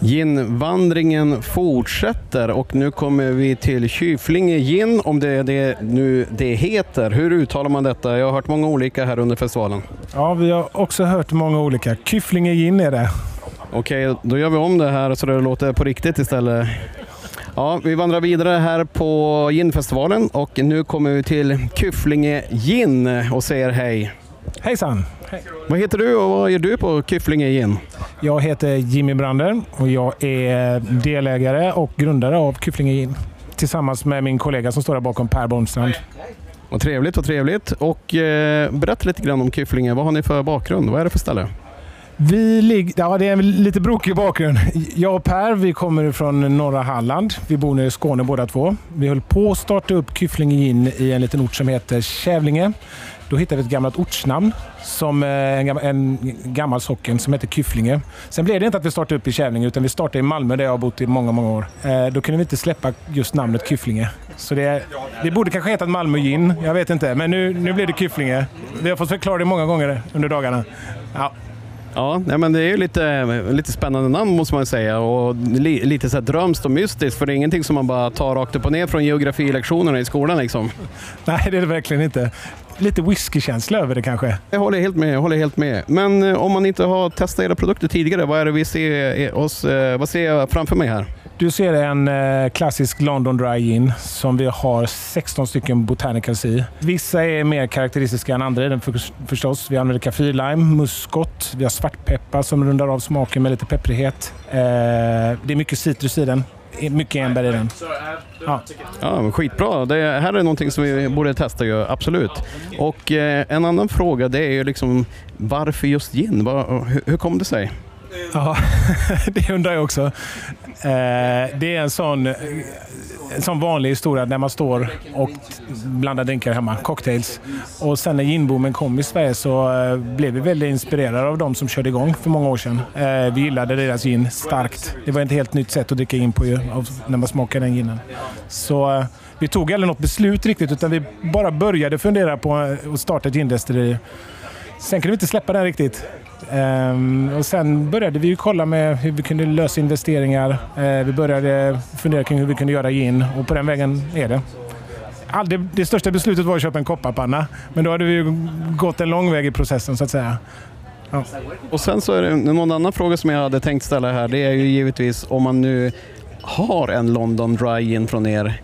Ginvandringen fortsätter och nu kommer vi till Kyflinge gin, om det är det nu det heter. Hur uttalar man detta? Jag har hört många olika här under festivalen. Ja, vi har också hört många olika. Kyfflinge gin är det. Okej, då gör vi om det här så det låter på riktigt istället. Ja, vi vandrar vidare här på ginfestivalen och nu kommer vi till Kyfflinge gin och säger hej. Hejsan! Vad heter du och vad gör du på Kyfflinge gin? Jag heter Jimmy Brander och jag är delägare och grundare av Kyfflinge Gin. Tillsammans med min kollega som står där bakom, Per Bornstrand. Vad trevligt, vad trevligt. Och eh, berätta lite grann om Kyfflinge. Vad har ni för bakgrund? Vad är det för ställe? Vi ligger, ja, det är en lite brokig bakgrund. Jag och Per vi kommer från norra Halland. Vi bor nere i Skåne båda två. Vi höll på att starta upp Kyfflinge Gin i en liten ort som heter Kävlinge. Då hittade vi ett gammalt ortsnamn, som eh, en, gammal, en gammal socken som heter Kyfflinge. Sen blev det inte att vi startade upp i Kävlinge utan vi startade i Malmö där jag har bott i många, många år. Eh, då kunde vi inte släppa just namnet Kyfflinge. Så det, det borde kanske hetat Malmö Gin, jag vet inte. Men nu, nu blev det Kyfflinge. Vi har fått förklara det många gånger under dagarna. Ja. Ja, men det är ju lite, lite spännande namn måste man säga och li, lite så här drömskt och mystiskt för det är ingenting som man bara tar rakt upp och ner från geografilektionerna i skolan liksom. Nej, det är det verkligen inte. Lite whiskykänsla över det kanske. Jag håller helt med. Jag håller helt med. Men eh, om man inte har testat era produkter tidigare, vad är det vi ser, oss, eh, vad ser jag framför mig här? Du ser en eh, klassisk London Dry Gin som vi har 16 stycken botanicals i. Vissa är mer karaktäristiska än andra i den för, förstås. Vi använder kaffirlime, muskot, vi har svartpeppar som rundar av smaken med lite pepprighet. Eh, det är mycket citrus i den. Mycket enbär i den. Ja. ja, men skitbra. Det här är någonting som vi borde testa ju, absolut. Och eh, en annan fråga det är ju liksom varför just gin? Var, hur, hur kom det sig? Ja, det undrar jag också. Eh, det är en sån, en sån vanlig historia när man står och blandar drinkar hemma, cocktails. Och sen när ginboomen kom i Sverige så eh, blev vi väldigt inspirerade av de som körde igång för många år sedan. Eh, vi gillade deras gin starkt. Det var ett helt nytt sätt att dricka in på när man smakade den ginen. Så vi tog aldrig något beslut riktigt utan vi bara började fundera på att starta ett gindestilleri. Sen kunde vi inte släppa den riktigt. Um, och sen började vi kolla med hur vi kunde lösa investeringar. Uh, vi började fundera kring hur vi kunde göra gin och på den vägen är det. All, det, det största beslutet var att köpa en kopparpanna, men då hade vi gått en lång väg i processen så att säga. Ja. Och sen så är det någon annan fråga som jag hade tänkt ställa här. Det är ju givetvis om man nu har en London Dry Gin från er.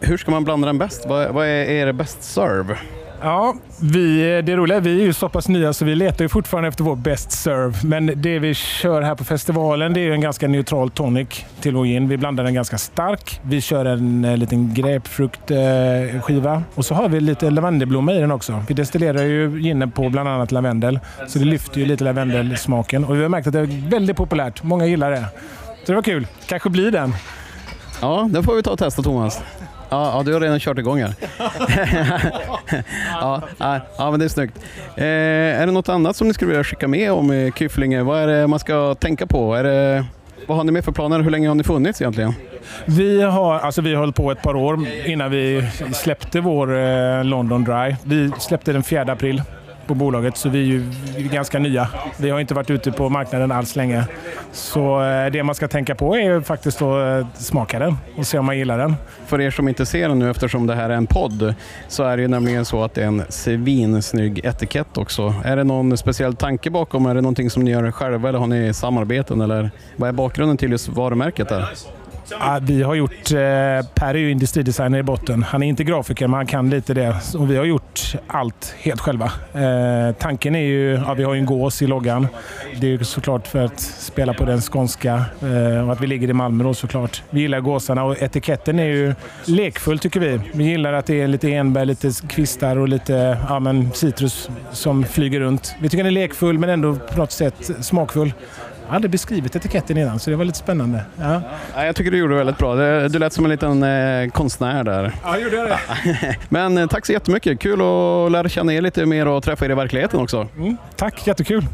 Hur ska man blanda den bäst? Vad, vad är er best serve? Ja, vi, det roliga är vi är ju så pass nya så vi letar ju fortfarande efter vår best serve. Men det vi kör här på festivalen det är en ganska neutral tonic till vår gin. Vi blandar den ganska stark. Vi kör en, eh, liten grapefruktskiva eh, och så har vi lite lavendelblomma i den också. Vi destillerar ju ginen på bland annat lavendel så det lyfter ju lite lavendelsmaken. Och vi har märkt att det är väldigt populärt. Många gillar det. Så det var kul. Kanske blir den. Ja, den får vi ta och testa Thomas. Ja, ja, du har redan kört igång här. ja, ja, ja, men det är snyggt. Eh, är det något annat som ni skulle vilja skicka med om Kyfflinge? Vad är det man ska tänka på? Är det, vad har ni med för planer? Hur länge har ni funnits egentligen? Vi har, alltså vi höll på ett par år innan vi släppte vår eh, London Dry. Vi släppte den 4 april på bolaget så vi är ju ganska nya. Vi har inte varit ute på marknaden alls länge. Så eh, det man ska tänka på är faktiskt att eh, smaka den och se om man gillar den. För er som inte ser den nu eftersom det här är en podd så är det ju nämligen så att det är en svinsnygg etikett också. Är det någon speciell tanke bakom? Är det någonting som ni gör själva eller har ni samarbeten? Eller vad är bakgrunden till just varumärket? Där? Ja, vi har gjort, eh, Per är ju industridesigner i botten. Han är inte grafiker, men han kan lite det. Och vi har gjort allt helt själva. Eh, tanken är ju, ja, vi har ju en gås i loggan. Det är ju såklart för att spela på den skånska eh, och att vi ligger i Malmö då såklart. Vi gillar gåsarna och etiketten är ju lekfull tycker vi. Vi gillar att det är lite enbär, lite kvistar och lite ja, men citrus som flyger runt. Vi tycker den är lekfull men ändå på något sätt smakfull. Jag hade beskrivit etiketten innan så det var lite spännande. Ja. Ja, jag tycker du gjorde det väldigt bra. Du lät som en liten eh, konstnär där. Ja, gjorde jag det? Men eh, tack så jättemycket. Kul att lära känna er lite mer och träffa er i verkligheten också. Mm, tack, jättekul.